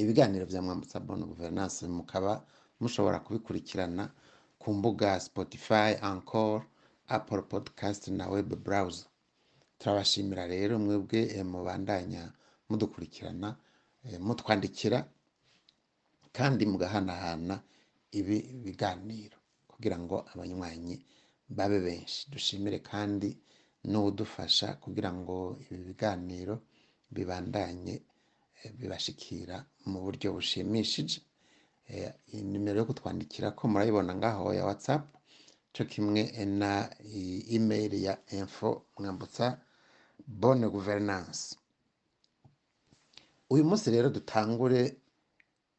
ibiganiro bya mwambutsa bono guverinanse mukaba mushobora kubikurikirana ku mbuga sipotifayi ankoro apolo podikasti na webu burawuza turabashimira rero mwebwe eh, mubandanya mudukurikirana eh, mutwandikira kandi mugahanahana ibi biganiro kugira ngo abanywanyi babe benshi dushimire kandi n'udufasha kugira ngo ibi biganiro bibandanye eh, bibashikira mu buryo bushimishije nimero yo kutwandikira ko murayibona ngaho ya watsapu cyo kimwe na imeri ya info mwambutsa bone guverinanse uyu munsi rero dutangure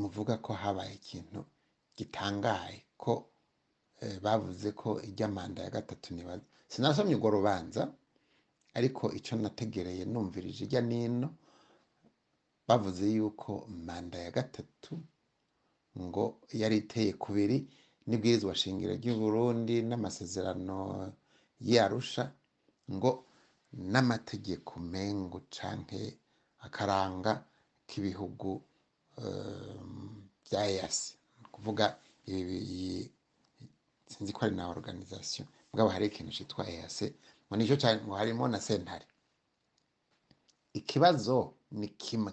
muvuga ko habaye ikintu gitangaye ko eh, bavuze ko ijya manda ya gatatu ntibaza sinasomye urwo rubanza ariko icyo nategereye numvirije ijya n'ino bavuze yuko manda ya gatatu ngo yari iteye kubiri n'ibwirizwa shingiro Burundi n'amasezerano yarusha ngo n'amategeko mengu canke akaranga k'ibihugu bya ehm, eyasi ni ukuvuga sinzi ko ari na oruganizasiyo mugabo hari ikintu cyitwa eyasi ngo nicyo cyane ngo harimo na sentare ikibazo ni kimwe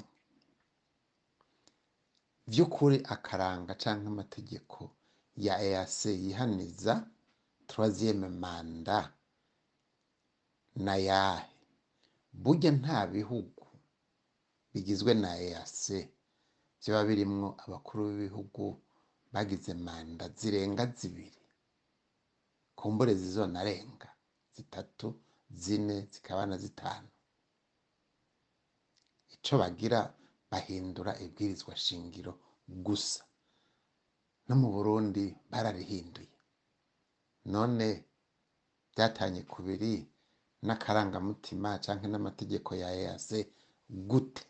by'ukuri akaranga cyangwa amategeko ya eyase yihaniza turaziyeme manda na yahe burya nta bihugu bigizwe na eyase biba birimwo abakuru b'ibihugu bagize manda zirenga zibiri ku kumbure zizonarenga zitatu zine zikaba na zitanu icyo bagira bahindura ibwirizwa shingiro gusa no mu burundi bararihinduye none byatanye kubiri n'akarangamutima canke n'amategeko ya EAC gute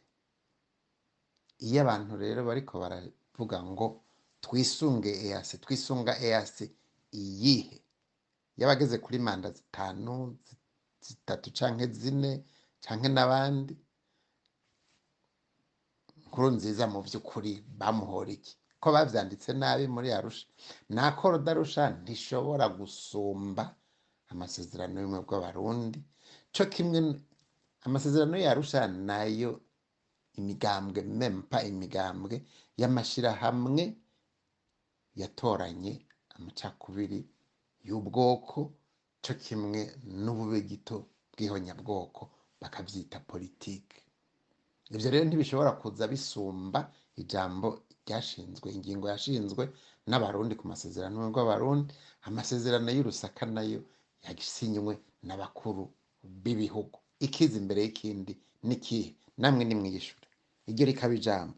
iyo abantu rero bariko baravuga ngo twisunge ease twisunga ease iyihe y'abageze kuri manda zitanu zitatu canke zine canke n'abandi nkuru nziza mu by'ukuri bamuhora iki ko babyanditse nabi muri arusha nakoro darusha ntishobora gusumba amasezerano y'umwe bw'abarundi cyo kimwe amasezerano yarusha nayo imigambwe nempa imigambwe y'amashyirahamwe yatoranye amacakubiri y'ubwoko cyo kimwe n'ububegito bw'ihonyabwoko bakabyita politiki ibyo rero ntibishobora kuza bisumba ijambo ryashinzwe ingingo yashinzwe n'abarundi ku masezerano y'abarundi amasezerano y'urusaka nayo yasinywe n'abakuru b'ibihugu ikiza imbere y'ikindi n'ikihe namwe ni mwiyishura iryo rikaba ijambo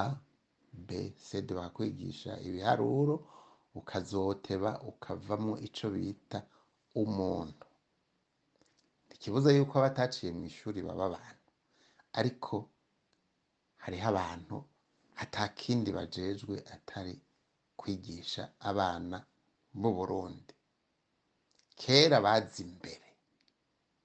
a mbese bakwigisha ibiharuro ukazoteba ukavamo icyo bita umuntu ntikibuze yuko abataciye mu ishuri baba abantu ariko hariho abantu atakindi bajejwe atari kwigisha abana mu burundi kera bazi imbere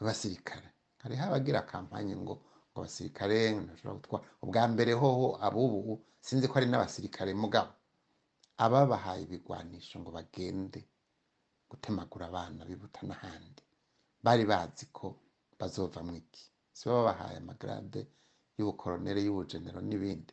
abasirikare hariho abagira kampanye ngo ngo abasirikare ntashobora gutwara ubwa mbere hoho abubu sinzi ko ari n'abasirikare mugabo ababahaye ibigwanisho ngo bagende gutemagura abana bibuta n'ahandi bari bazi ko bazova mu iki si bo babahaye amagarade y'ubukoronere y'ubugenero n'ibindi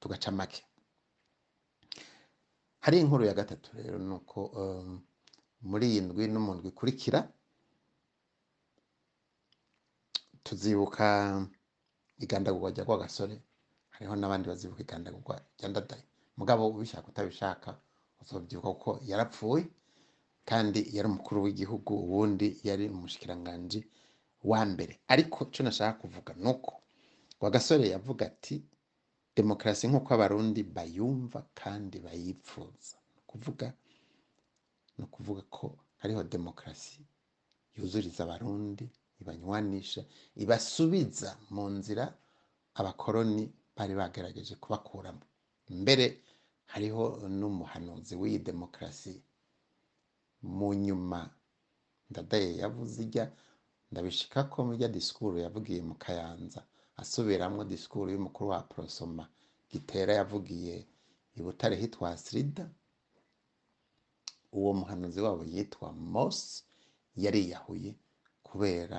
tugaca make hari inkuru ya gatatu rero ni uko um, muri iyi ndwi n'umuntu ikurikira tuzibuka igandagurwa rya kwa gasore hariho n'abandi bazibuka igandagurwa rya ndadaye mugabo ubishaka utabishaka uzabyibuka kuko yarapfuye kandi yari umukuru w'igihugu ubundi yari umushikiranganji wa mbere ariko icyo nashaka kuvuga ni uko wa gasore yavuga ati demokarasi nk'uko abarundi bayumva kandi bayipfuza ni ukuvuga ni ukuvuga ko hariho demokarasi yuzuriza abarundi ibanywanisha ibasubiza mu nzira abakoroni bari bagerageje kubakuramo mbere hariho n'umuhanuzi w'iyi demokarasi mu nyuma ndadaye yavuze ijya ndabishika ko mujya disikuru yavugiye mu kayanza asubiramwo disikuru y'umukuru wa porosoma gitera yavugiye i butare hitwa sirida uwo muhanuzi wabo yitwa mosi yariyahuye kubera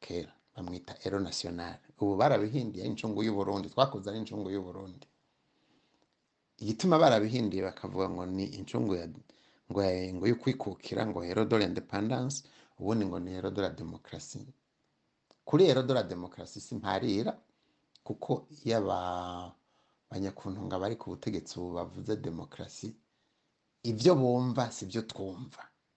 kera bamwita hero nasiyonari ubu barabihinduye ari incungu y'uburundi twakoze ari incungu y'uburundi igituma barabihinduye bakavuga ngo ni incungu ya ngo ngo yo kwikukira ngo hero de l'independance ubundi ngo ni hero de demokarasi kuri rero dore demokarasi simparira kuko iyo abanyakuntunga bari ku butegetsi ubu bavuze demokarasi ibyo bumva si byo twumva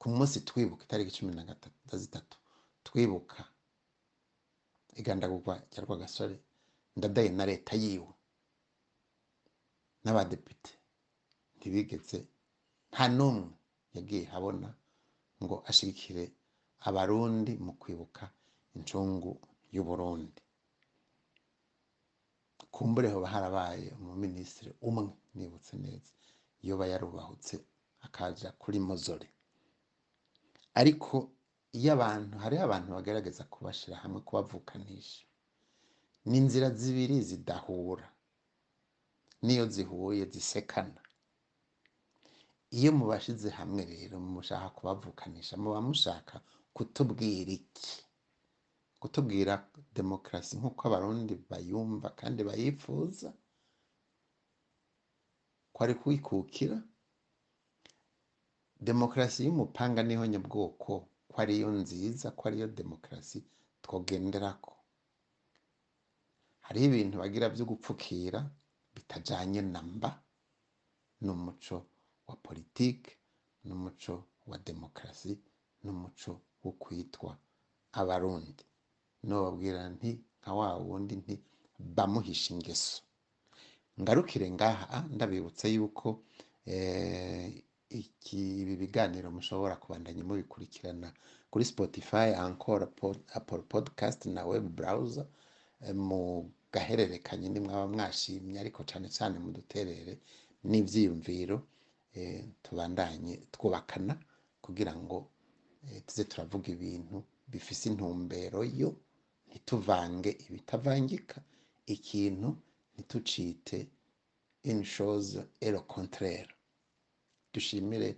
ku munsi twibuka itariki cumi na zitatu twibuka igandagurwa rya rwagasore ndadaye na leta yiwe n'abadepite ntibigetse nta n'umwe yagiye habona ngo ashigikire abarundi mu kwibuka incungu y'uburundi mukumbure hoba harabaye umuminisitiri umwe nibutse neza yoba yarubahutse akaza kuri mozore ariko iyo abantu hariho abantu bagaragaza kubashyira hamwe kubavukanisha ni inzira zibiri zidahura n'iyo zihuye zisekana iyo mubashyize hamwe rero mushaka kubavukanisha muba mushaka kutubwira iki kutubwira demokarasi nk'uko abarundi bayumva kandi bayifuza kwari kuyikukira demokarasi y'umupanga niho nyabwoko ko ariyo nziza ko ariyo demokarasi twogendera ko hariho ibintu bagira byo gupfukira bitajyanye na mba n'umuco wa politiki n'umuco wa demokarasi n'umuco wo kwitwa abarundi nobabwira nti nka wa wundi nti bamuhisha ingeso ngarukire ngaha ah, ndabibutsa yuko eh, ibi biganiro mushobora kubandanya mubikurikirana kuri spotify ankora apple podcast na web browser eh, mu gahererekanye ni mwaba mwashimye ariko cyane cyane mu duterere n'ibyiyumviro eh, tubandanye twubakana kugira ngo tuze turavuga ibintu bifise intumbero yo ntituvange ibitavangika ikintu ntitucite une chose et dushimire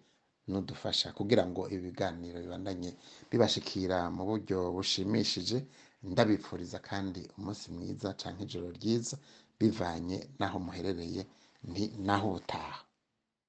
n'udufasha kugira ngo ibiganiro bibandanye bibashikira mu buryo bushimishije ndabipfuriza kandi umunsi mwiza cyangwa ijoro ryiza bivanye n'aho muherereye ni naho ubutaha